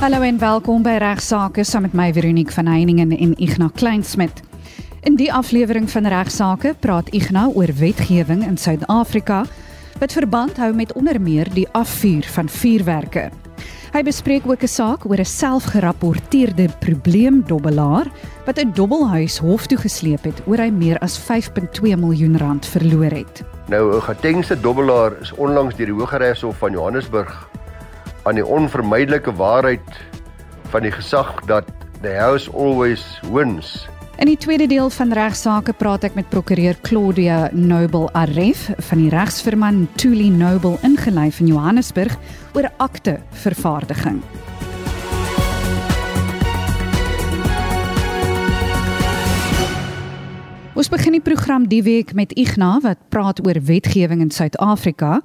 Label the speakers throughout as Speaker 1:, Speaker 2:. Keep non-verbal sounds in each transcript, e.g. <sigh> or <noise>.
Speaker 1: Hallo en welkom by Regsake saam met my Veronique van Heiningen en Ignas Kleinsmid. In die aflewering van Regsake praat Ignas oor wetgewing in Suid-Afrika wat verband hou met onder meer die afvuur van vuurwerke. Hy bespreek ook 'n saak oor 'n selfgerapporteerde probleemdobbelaar wat 'n dobbelhuis hof toe gesleep het oor hy meer as 5.2 miljoen rand verloor het.
Speaker 2: Nou 'n getengste dobbelaar is onlangs deur die Hooggeregshof van Johannesburg aan die onvermydelike waarheid van die gesag dat the house always wins.
Speaker 1: In die tweede deel van regsaake praat ek met prokureur Claudia Noble Aref van die regsfirma Tuli Noble ingelyf in Johannesburg oor akte vervaardiging. Ons begin die program die week met Igna wat praat oor wetgewing in Suid-Afrika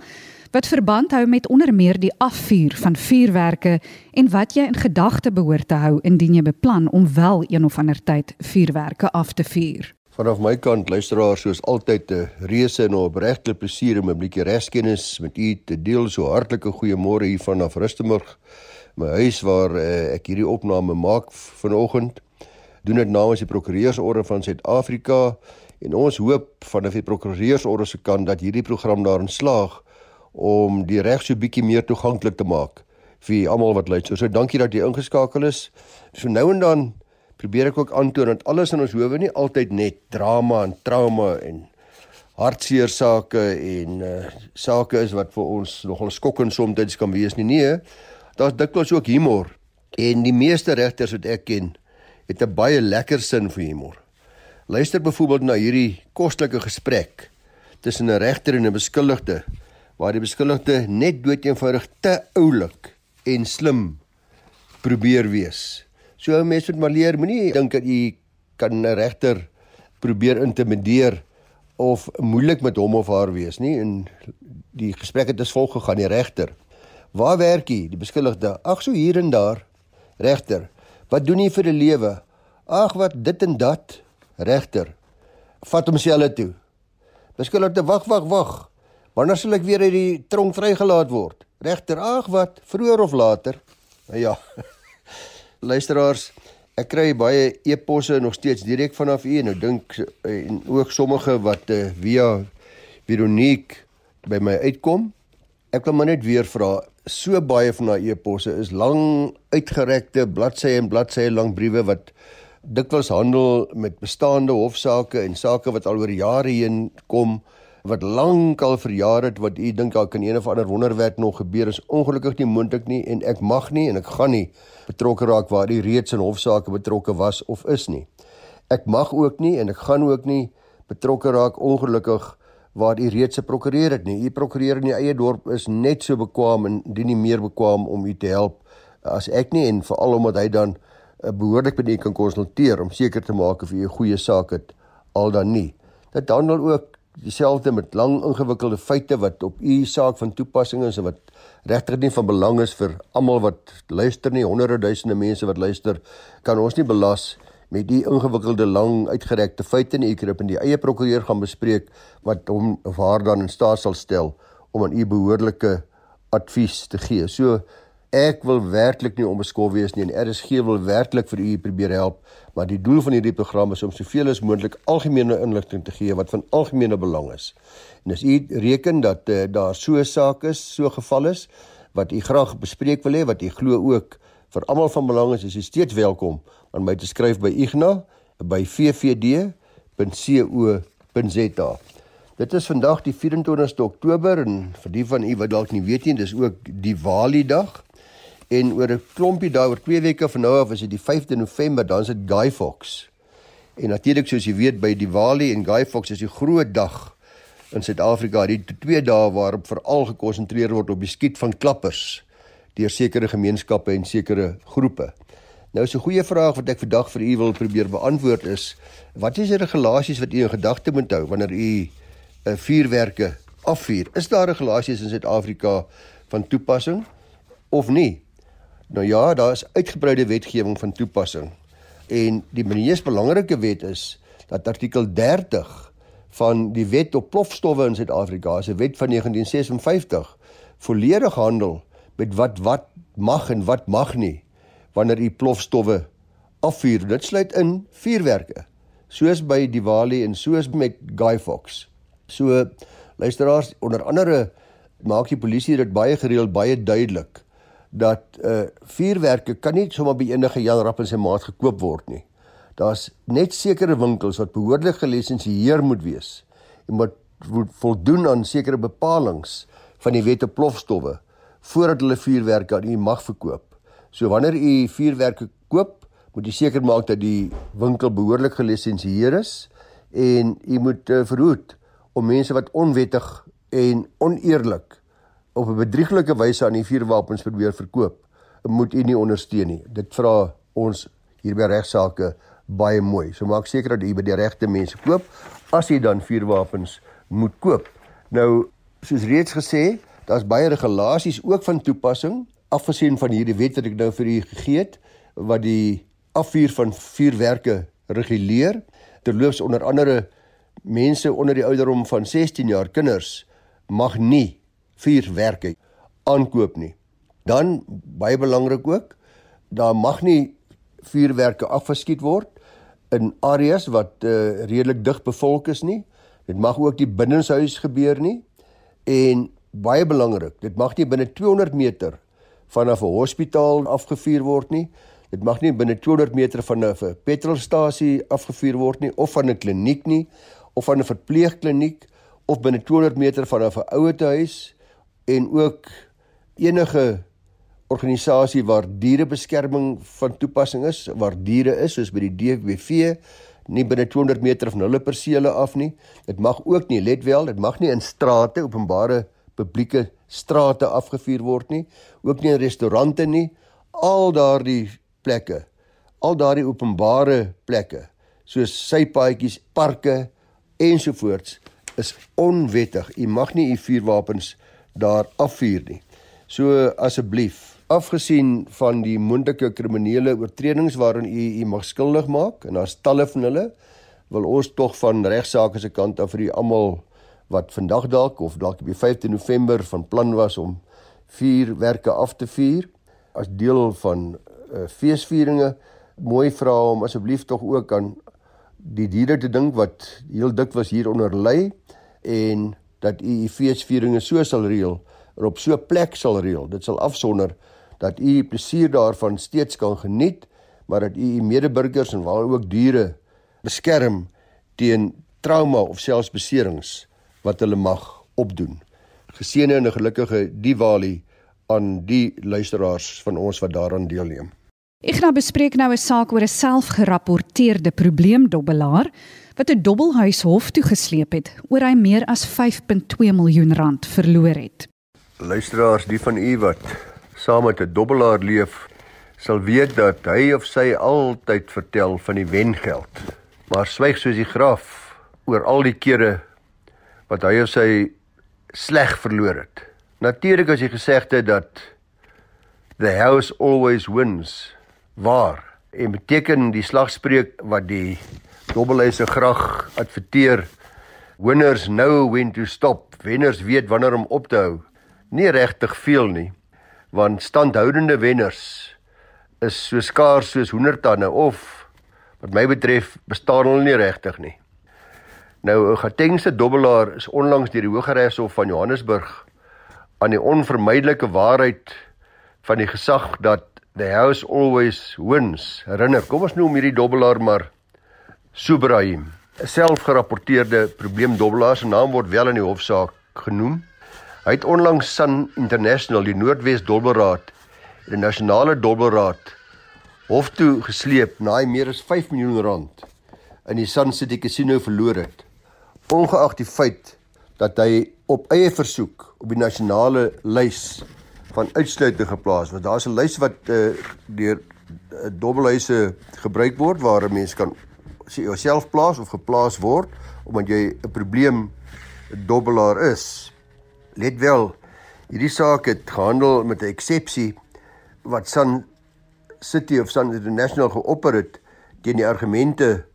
Speaker 1: wat verband hou met onder meer die afvuur van vuurwerke en wat jy in gedagte behoort te hou indien jy beplan om wel een of ander tyd vuurwerke af te vuur.
Speaker 2: Vanaf my kant luisteraars soos altyd 'n reuse en opregte plesier om 'n bietjie regskennis met u te deel. So hartlike goeiemôre hier vanaf Rustenburg, my huis waar uh, ek hierdie opname maak vanoggend. Doen dit namens die Prokureursorde van Suid-Afrika en ons hoop vanaf die Prokureursorde se kant dat hierdie program daarin slaag om die reg so bietjie meer toeganklik te maak vir almal wat luister. So dankie dat jy ingeskakel is. So nou en dan probeer ek ook aantoon dat alles in ons howe nie altyd net drama en trauma en hartseer sake en uh, sake is wat vir ons nogal skokkend soms kan wees nie. Nee, daar's dikwels ook humor. En die meeste regters wat ek ken, het 'n baie lekker sin vir humor. Luister byvoorbeeld na hierdie kostelike gesprek tussen 'n regter en 'n beskuldigde waar die beskuldigde net doeteenvoudig te oulik en slim probeer wees. So mense moet maar leer, moenie dink dat jy kan 'n regter probeer intimideer of moeilik met hom of haar wees nie. En die gesprek het as volg gegaan: Die regter, "Waar werk jy?" Die beskuldigde, "Ag, so hier en daar." Regter, "Wat doen jy vir 'n lewe?" "Ag, wat dit en dat." Regter, "Vat homself toe." Beskuldigde, "Wag, wag, wag." Wanneer sal ek weer uit die tronk vrygelaat word? Regter, ag wat, vroeër of later? Nou ja. <laughs> Luisteraars, ek kry baie e-posse nog steeds direk vanaf u en nou dink en ook sommige wat uh, via Veronique by my uitkom. Ek wil maar net weer vra, so baie van daai e-posse is lang uitgerekte bladsye en bladsye lank briewe wat dikwels handel met bestaande hofsaake en sake wat al oor jare heen kom wat lank al verjaar het wat u dink daar kan een of ander wonderwerk nog gebeur is ongelukkig nie moontlik nie en ek mag nie en ek gaan nie betrokke raak waar u reeds in hofsaake betrokke was of is nie. Ek mag ook nie en ek gaan ook nie betrokke raak ongelukkig waar u reeds 'n prokureur het nie. U prokureur in die eie dorp is net so bekwam en dien nie meer bekwam om u te help as ek nie en veral omdat hy dan eh, behoorlik by u kan konsulteer om seker te maak of u 'n goeie saak het al dan nie. Dit handel ook dieselfde met lang ingewikkelde feite wat op u saak van toepassing is en wat regtig nie van belang is vir almal wat luister nie. Honderde duisende mense wat luister kan ons nie belas met die ingewikkelde lang uitgerekte feite nie. Ek het in die eie prokureur gaan bespreek wat hom of haar dan in staat sal stel om aan u behoorlike advies te gee. So Ek wil werklik nie onbeskof wees nie en RSG wil werklik vir u probeer help, maar die doel van hierdie program is om soveel as moontlik algemene inligting te gee wat van algemene belang is. En as u reken dat uh, daar so saak is, so geval is wat u graag bespreek wil hê, wat u glo ook vir almal van belang is, is u steeds welkom aan my te skryf by Igna by vvd.co.za. Dit is vandag die 24ste Oktober en vir die van u wat dalk nie weet nie, dis ook die Wali dag. En oor 'n klompie dae oor 2 weke van nou af is dit die 5de November, dan is dit Guy Fawkes. En natuurlik soos jy weet by Diwali en Guy Fawkes is 'n groot dag in Suid-Afrika, die twee dae waarop veral gekonsentreer word op die skiet van klappers deur sekere gemeenskappe en sekere groepe. Nou is 'n goeie vraag wat ek vandag vir u wil probeer beantwoord is: wat is die regulasies wat u in gedagte moet hou wanneer u 'n eh, vuurwerke afvuur? Is daar regulasies in Suid-Afrika van toepassing of nie? Nou ja, daar is uitgebreide wetgewing van toepassing. En die mees belangrike wet is dat artikel 30 van die wet op plofstowwe in Suid-Afrika, se wet van 1956, volledig handel met wat wat mag en wat mag nie wanneer u plofstowwe afvuur. Dit sluit in vuurwerke, soos by Diwali en soos met Guy Fawkes. So luisteraars, onder andere maak die polisie dit baie gereeld baie duidelik dat uh vuurwerke kan nie sommer by enige Jan Rapp en sy maat gekoop word nie. Daar's net sekere winkels wat behoorlik gelisensieer moet wees en wat voldoen aan sekere bepalinge van die wet op plofstowwe voordat hulle vuurwerke aan u mag verkoop. So wanneer u vuurwerke koop, moet u seker maak dat die winkel behoorlik gelisensieer is en u moet uh, verhoed om mense wat onwettig en oneerlik op 'n bedrieglike wyse aan die vuurwapens probeer verkoop, moet u nie ondersteun nie. Dit vra ons hier by regsaake baie mooi. So maak seker dat u by die regte mense koop as u dan vuurwapens moet koop. Nou, soos reeds gesê, daar's baie regulasies ook van toepassing, afgesien van hierdie wet wat ek nou vir u gegee het wat die afvuur van vuurwerke reguleer. Terloops onder andere mense onder die ouderdom van 16 jaar kinders mag nie vuurwerke aankoop nie. Dan baie belangrik ook, daar mag nie vuurwerke afgeskiet word in areas wat uh, redelik dig bevolk is nie. Dit mag ook nie binnenshuis gebeur nie. En baie belangrik, dit mag nie binne 200 meter vanaf 'n hospitaal afgevuur word nie. Dit mag nie binne 200 meter van 'n petrolstasie afgevuur word nie of van 'n kliniek nie of van 'n verpleegkliniek of binne 200 meter van 'n ouetehuis en ook enige organisasie waar dierebeskerming van toepassing is, waar diere is soos by die DWV, nie binne 200 meter van hulle persele af nie. Dit mag ook nie, let wel, dit mag nie in strate, openbare publieke strate afgevuur word nie, ook nie in restaurante nie. Al daardie plekke, al daardie openbare plekke, soos sypaadjies, parke ensovoorts is onwettig. U mag nie u vuurwapens daar afvuur nie. So asseblief, afgesien van die moontlike kriminele oortredings waarin u u mag skuldig maak en daar's talle van hulle, wil ons tog van regsaake se kant af vir u almal wat vandag dalk of dalk op die 15 November van plan was om vuurwerke af te vuur as deel van uh, feesvieringe mooi vra om asseblief tog ook aan die diere te dink wat heel dikwels hieronder ly en dat u u feesvieringe so sal reël en op so 'n plek sal reël. Dit sal afsonder dat u plesier daarvan steeds kan geniet, maar dat u u medeburgers en wel ook diere beskerm teen trauma of selfs beserings wat hulle mag opdoen. Geseënde en gelukkige Diwali aan die luisteraars van ons wat daaraan deelneem.
Speaker 1: Ek gaan bespreek nou 'n saak oor 'n selfgerapporteerde probleemdobbelaar wat 'n dobbelhuis hof toe gesleep het oor hy meer as 5.2 miljoen rand verloor het.
Speaker 2: Luisteraars, die van u wat saam met 'n dobbelaar leef, sal weet dat hy of sy altyd vertel van die wengeld, maar swyg soos die graf oor al die kere wat hy of sy sleg verloor het. Natuurlik as jy gesegde dat the house always wins waar? En beteken die slagspreuk wat die dobbelhuise graag adverteer winners know when to stop wenners weet wanneer om op te hou nie regtig veel nie want standhoudende wenners is so skaars soos hoendertande of wat my betref bestaan hulle nie regtig nie. Nou 'n Gautengse dobbelaar is onlangs deur die Hooggeregshof van Johannesburg aan die onvermydelike waarheid van die gesag dat The house always wins. Herinner, kom ons noem hierdie dobbelaar maar Subrahim. 'n Selfgerapporteerde probleemdobbelaar se naam word wel in die hofsaak genoem. Hy het onlangs Sun International, die Noordwes Dobbelraad en die Nasionale Dobbelraad hof toe gesleep na hy meer as 5 miljoen rand in die Sun City Casino verloor het. Ongeag die feit dat hy op eie versoek op die nasionale lys van uitsluiting geplaas word. Daar's 'n lys wat uh, deur uh, dobbelhuise gebruik word waar 'n mens kan jouself plaas of geplaas word omdat jy 'n probleem dobbelaar is. Let wel, hierdie saak het gehandel met 'n eksepsie wat Sun City of Sun International geopper het teen die argumente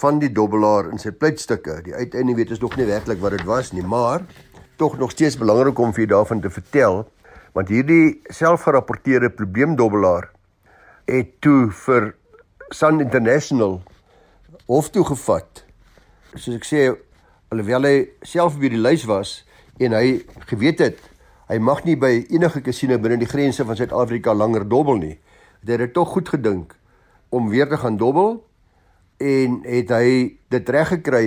Speaker 2: van die dobbelaar in sy pleitstukke. Die uiteinde weet ons nog nie werklik wat dit was nie, maar tog nog steeds belangrik om vir jou daarvan te vertel want hierdie selfgerapporteerde probleemdobbelaar het toe vir Sun International hof toe gevat. Soos ek sê, alhoewel hy self by die lys was en hy geweet het hy mag nie by enige kasino binne die grense van Suid-Afrika langer dobbel nie. Het hy het tog goed gedink om weer te gaan dobbel en het hy dit reg gekry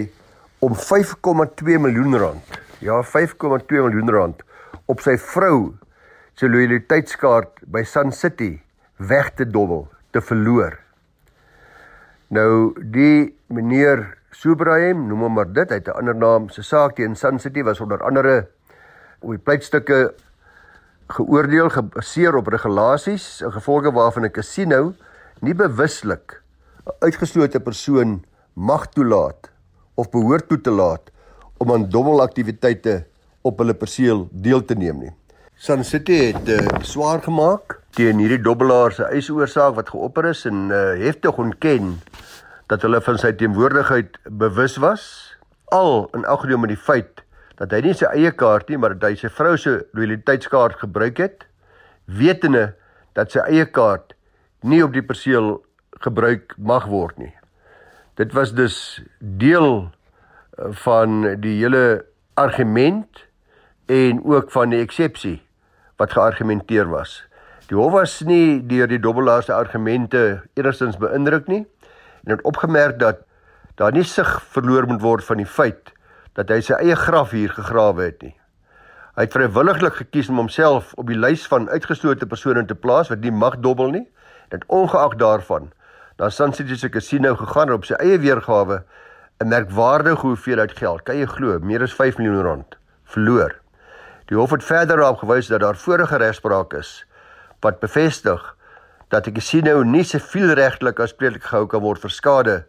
Speaker 2: om 5,2 miljoen rand. Ja, 5,2 miljoen rand op sy vrou se loyaliteitskaart by Sun City weg te dobbel, te verloor. Nou die meneer Subrahim, noem hom maar dit, hy het 'n ander naam, se saak teen Sun City was onder andere op die pleitstukke geoordeel gebaseer op regulasies gevolge waarvan 'n casino nie bewuslik 'n uitgeslote persoon mag toelaat of behoort toe te laat om aan dobbelaktiwiteite op hulle perseel deel te neem nie. Sun City het uh, swaar gemaak teen hierdie dobbelaar se eisoorsaak wat geopper is en uh, heftig ontken dat hulle van sy teenwoordigheid bewus was. Al in geval met die feit dat hy nie sy eie kaart nie maar dat hy sy vrou se loyaliteitskaart gebruik het wetende dat sy eie kaart nie op die perseel gebruik mag word nie. Dit was dus deel eh, van die hele argument en ook van die eksepsie wat geargumenteer was. Die hof was nie deur die dobbelaar se argumente eerstens beïndruk nie en het opgemerk dat daar nie sig verloor moet word van die feit dat hy sy eie graf hier gegrawe het nie. Hy het vrywilliglik gekies om homself op die lys van uitgeslote persone te plaas wat nie mag dobbel nie. Dit ongeag daarvan na Sun City se casino gegaan op sy eie weergawe 'n merkwaardige hoeveelheid geld, kan jy glo, meer as 5 miljoen rand verloor. Die hof het verder daarop gewys dat daar vorige regspraak is wat bevestig dat 'n casino nie sivielregtelik aanspreeklik gehou kan word vir skade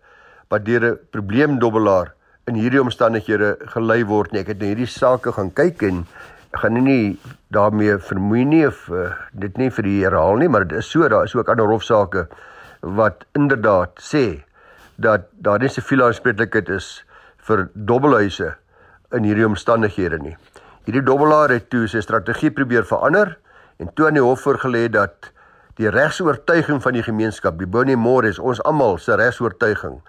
Speaker 2: wat deur 'n probleemdobbelaar in hierdie omstandighede gelei word nie. Ek het na hierdie sake gaan kyk en gaan nie daarmee vermoei nie of uh, dit nie vir die herhaal nie, maar dit is so, daar is ook ander hofsaake wat inderdaad sê dat daar nie siviele aanspreeklikheid is vir dobbelhuise in hierdie omstandighede nie. Hierdie dobbelaar het toe sy strategie probeer verander en toe aan die hof voorgelê dat die regsoortuiging van die gemeenskap, die Bonnie Moore is ons almal se regsoortuiging,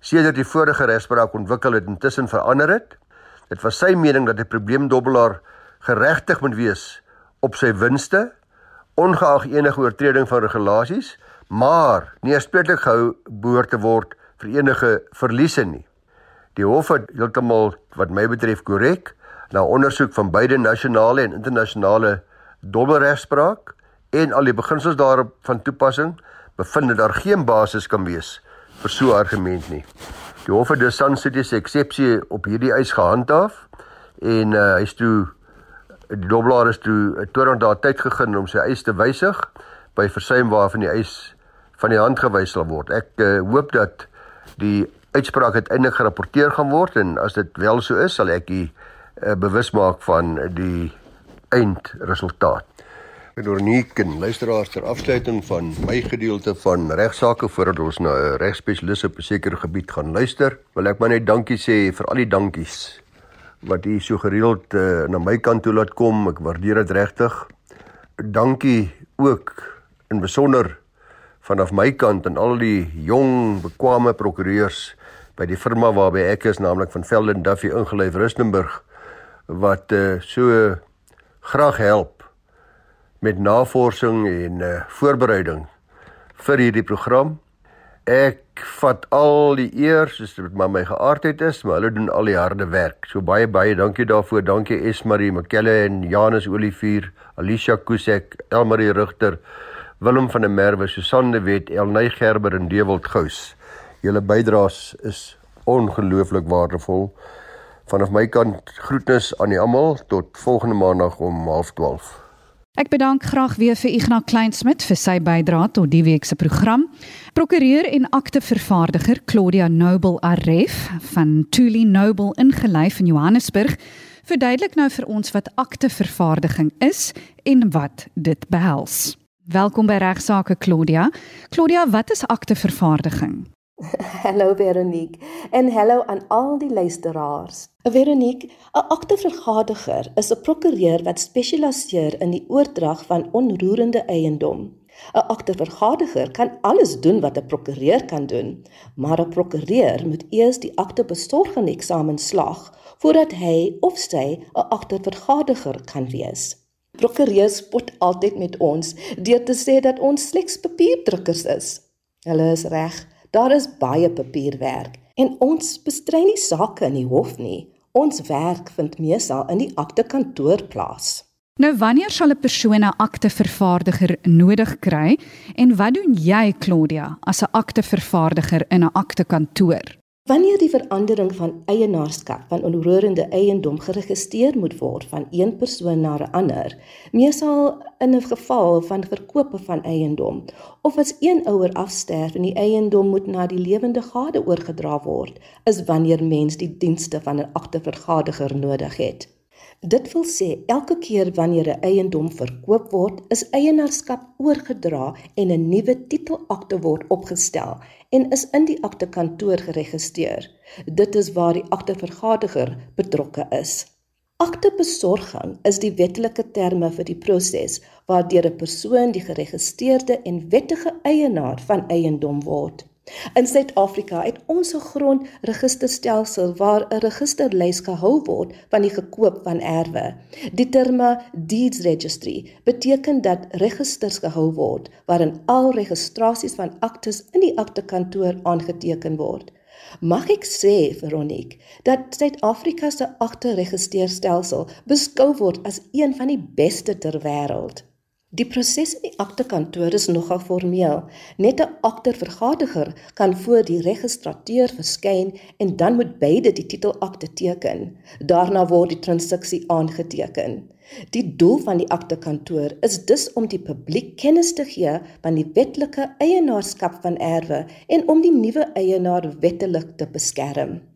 Speaker 2: sedert die vorige regspraak ontwikkel het intussen verander het. Dit was sy mening dat die probleemdobbelaar geregtig moet wees op sy winste ongeag enige oortreding van regulasies, maar nie aanspreeklik gehou behoort te word vir enige verliese nie. Die hof het heeltemal wat my betref korrek na ondersoek van beide nasionale en internasionale dobbelregspraak en al die beginsels daarop van toepassing bevind dat daar geen basis kan wees vir so 'n argument nie. Die hof het dus Sun City se eksepsie op hierdie eis gehandhaaf en uh, hy's toe die dobbelaar is toe 20 dae tyd gegee om sy eis te wysig by versuim waarvan die eis van die hand gewys sal word. Ek uh, hoop dat die uitspraak uiteindelik gerapporteer gaan word en as dit wel so is, sal ek die uh, bewus maak van die eindresultaat. Met Orniek en luisteraars ter afsluiting van my gedeelte van regsaake voordat ons na 'n regspesialis op 'n sekere gebied gaan luister, wil ek maar net dankie sê vir al die dankies wat u so gereeld uh, na my kant toe laat kom. Ek waardeer dit regtig. Dankie ook in besonder vanaf my kant aan al die jong, bekwame prokureurs by die firma waarby ek is, naamlik van Velden Duffy ingelyf Rustenburg wat uh, so graag help met navorsing en uh, voorbereiding vir hierdie program. Ek vat al die eer soos dit maar my geaardheid is, maar hulle doen al die harde werk. So baie baie dankie daarvoor. Dankie Esmarie Mckelle en Janus Olivier, Alicia Kusek, Elmarie Rigter, Willem van der Merwe, Susanne de Wet, Elnay Gerber en Dewald Gous. Julle bydraes is ongelooflik waardevol. Vanaf my kant groetnis aan die almal tot volgende maandag om 12:30.
Speaker 1: Ek bedank graag weer vir Ignas Kleinsmid vir sy bydrae tot die week se program. Prokureur en aktevervaardiger Claudia Noble Aref van Tuli Noble ingelyf in Johannesburg verduidelik nou vir ons wat aktevervaardiging is en wat dit behels. Welkom by Regsake Claudia. Claudia, wat is aktevervaardiging? <laughs>
Speaker 3: Hallo Veronique en hallo aan al die luisteraars. Veronique, 'n aktevergadiger is 'n prokureur wat spesialiseer in die oordrag van onroerende eiendom. 'n Aktevergaderiger kan alles doen wat 'n prokureur kan doen, maar 'n prokureur moet eers die aktebesorging eksamen slaag voordat hy of sy 'n aktevergaderiger kan wees. Prokureurs spot altyd met ons deur te sê dat ons slegs papierdrukkers is. Hulle is reg, daar is baie papierwerk en ons bestry nie sake in die hof nie. Ons werk vind meesal in die aktekantoor plaas.
Speaker 1: Nou wanneer sal 'n persoon 'n aktevervaardiger nodig kry en wat doen jy Claudia as 'n aktevervaardiger in 'n aktekantoor?
Speaker 3: Wanneer die verandering van eienaarskap van onroerende eiendom geregistreer moet word van een persoon na 'n ander, meesal in 'n geval van verkope van eiendom, of as een ouer afsterf en die eiendom moet na die lewende gade oorgedra word, is wanneer mens die dienste van 'n aktevergaderiger nodig het. Dit wil sê elke keer wanneer 'n eiendom verkoop word, is eienaarskap oorgedra en 'n nuwe titelakte word opgestel en is in die aktekantoor geregistreer. Dit is waar die aktevergaderiger betrokke is. Aktebesorging is die wettelike terme vir die proses waardeur 'n persoon die geregistreerde en wettige eienaar van eiendom word. In Suid-Afrika het ons 'n grondregisterstelsel waar 'n registerlys gehou word van die gekoop van erwe. Die terme deeds registry beteken dat registers gehou word waarin al registrasies van aktes in die aktekantoor aangeteken word. Mag ek sê, Veronique, dat Suid-Afrika se akteregisterstelsel beskou word as een van die beste ter wêreld. Die proses in die aktekantoor is nogal formeel. Net 'n aktervergaderiger kan voor die registrateur verskyn en dan moet beide die titelakte teken. Daarna word die transaksie aangeteken. Die doel van die aktekantoor is dus om die publiek kennis te gee van die wetlike eienaarskap van erwe en om die nuwe eienaar wettelik te beskerm.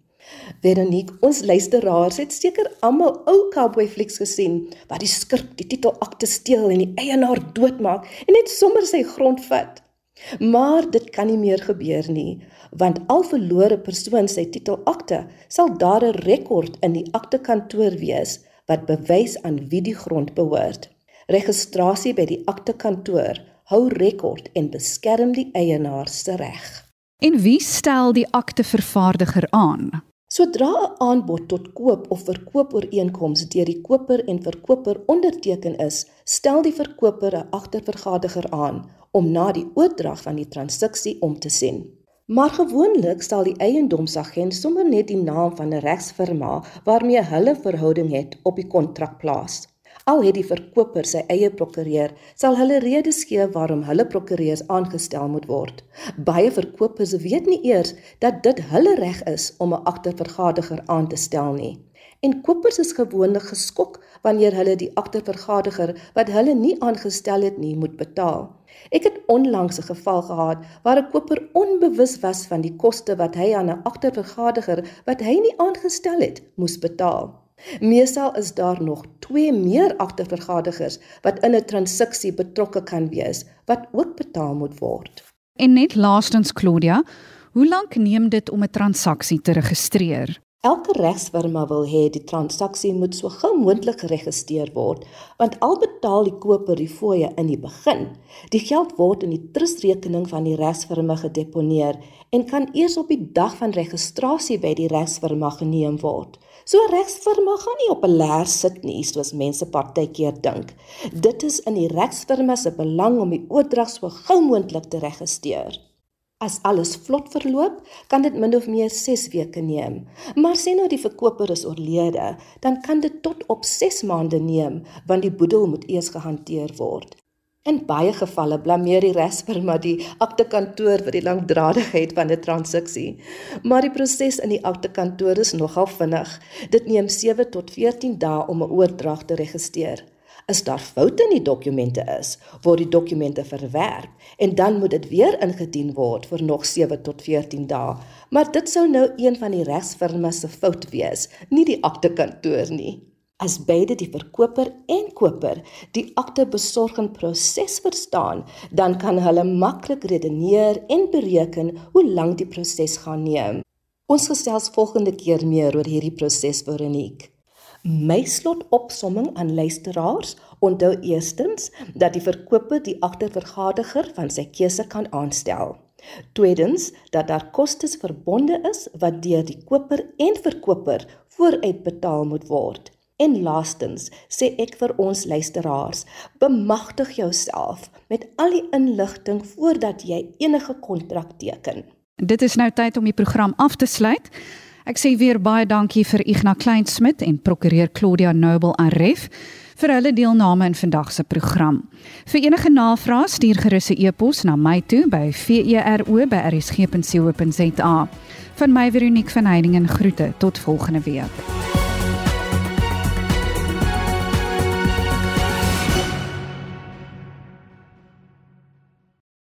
Speaker 3: Veronique, ons luisteraars het seker almal ou cowboy flieks gesien waar die skurk die titelakte steel en die eienaar doodmaak en net sommer sy grond vat. Maar dit kan nie meer gebeur nie, want al verlore persoon sy titelakte sal daar 'n rekord in die aktekantoor wees wat bewys aan wie die grond behoort. Registrasie by die aktekantoor hou rekord en beskerm die eienaar se reg.
Speaker 1: En wie stel die aktevervaardiger aan?
Speaker 3: Sodra 'n aanbod tot koop of verkoop ooreenkoms deur die koper en verkoper onderteken is, stel die verkoper 'n agtervergaderiger aan om na die oordrag van die transaksie om te sien. Maar gewoonlik sal die eiendomsagent sommer net die naam van 'n regsfirma waarmee hulle verhouding het op die kontrak plaas. Al het die verkoper sy eie prokureur, sal hulle redes gee waarom hulle prokureurs aangestel moet word. Baie verkopers weet nie eers dat dit hulle reg is om 'n aktevergaderiger aan te stel nie. En kopers is gewoonlik geskok wanneer hulle die aktevergaderiger wat hulle nie aangestel het nie moet betaal. Ek het onlangs 'n geval gehad waar 'n koper onbewus was van die koste wat hy aan 'n aktevergaderiger wat hy nie aangestel het, moes betaal. Meesal is daar nog 2 meer agtervergadigers wat in 'n transaksie betrokke kan wees wat ook betaal moet word.
Speaker 1: En net laastens Claudia, hoe lank neem dit om 'n transaksie te registreer?
Speaker 3: Elke regsfirma wil hê die transaksie moet so gou moontlik geregistreer word, want al betaal die koper die fooie in die begin, die geld word in die trustrekening van die regsfirma gedeponeer en kan eers op die dag van registrasie by die regsfirma geneem word. So 'n regsfirma gaan nie op 'n leer sit nie, soos mense partykeer dink. Dit is in die regsfirma se belang om die oordrag so gou moontlik te registreer. As alles vlot verloop, kan dit min of meer 6 weke neem. Maar sê nou die verkoper is oorlede, dan kan dit tot op 6 maande neem, want die boedel moet eers gehanteer word. In baie gevalle blameer die regsfirma die aktekantoor vir die langdradigheid van 'n transaksie. Maar die proses in die aktekantoor is nogal vinnig. Dit neem 7 tot 14 dae om 'n oordrag te registreer. As daar foute in die dokumente is, word die dokumente verwerp en dan moet dit weer ingedien word vir nog 7 tot 14 dae. Maar dit sou nou een van die regsfirma se fout wees, nie die aktekantoor nie. As beide die verkoper en koper die aktebesorging proses verstaan, dan kan hulle maklik redeneer en bereken hoe lank die proses gaan neem. Ons gesels volgende keer meer oor hierdie proses Veronique. My slotopsomming aan luisteraars onthou eerstens dat die verkoper die agtervergader van sy keuse kan aanstel. Tweedens dat daar kostes verbonde is wat deur die koper en verkoper vooruitbetaal moet word. En laastens sê ek vir ons luisteraars, bemagtig jouself met al die inligting voordat jy enige kontrak teken.
Speaker 1: Dit is nou tyd om die program af te sluit. Ek sê weer baie dankie vir Ignas Kleinsmid en prokureur Claudia Noble Aref vir hulle deelname in vandag se program. Vir enige navrae stuur gerus 'n e-pos na my toe by vero@rsg.co.za. Van my Veronique van Heiningen groete tot volgende week.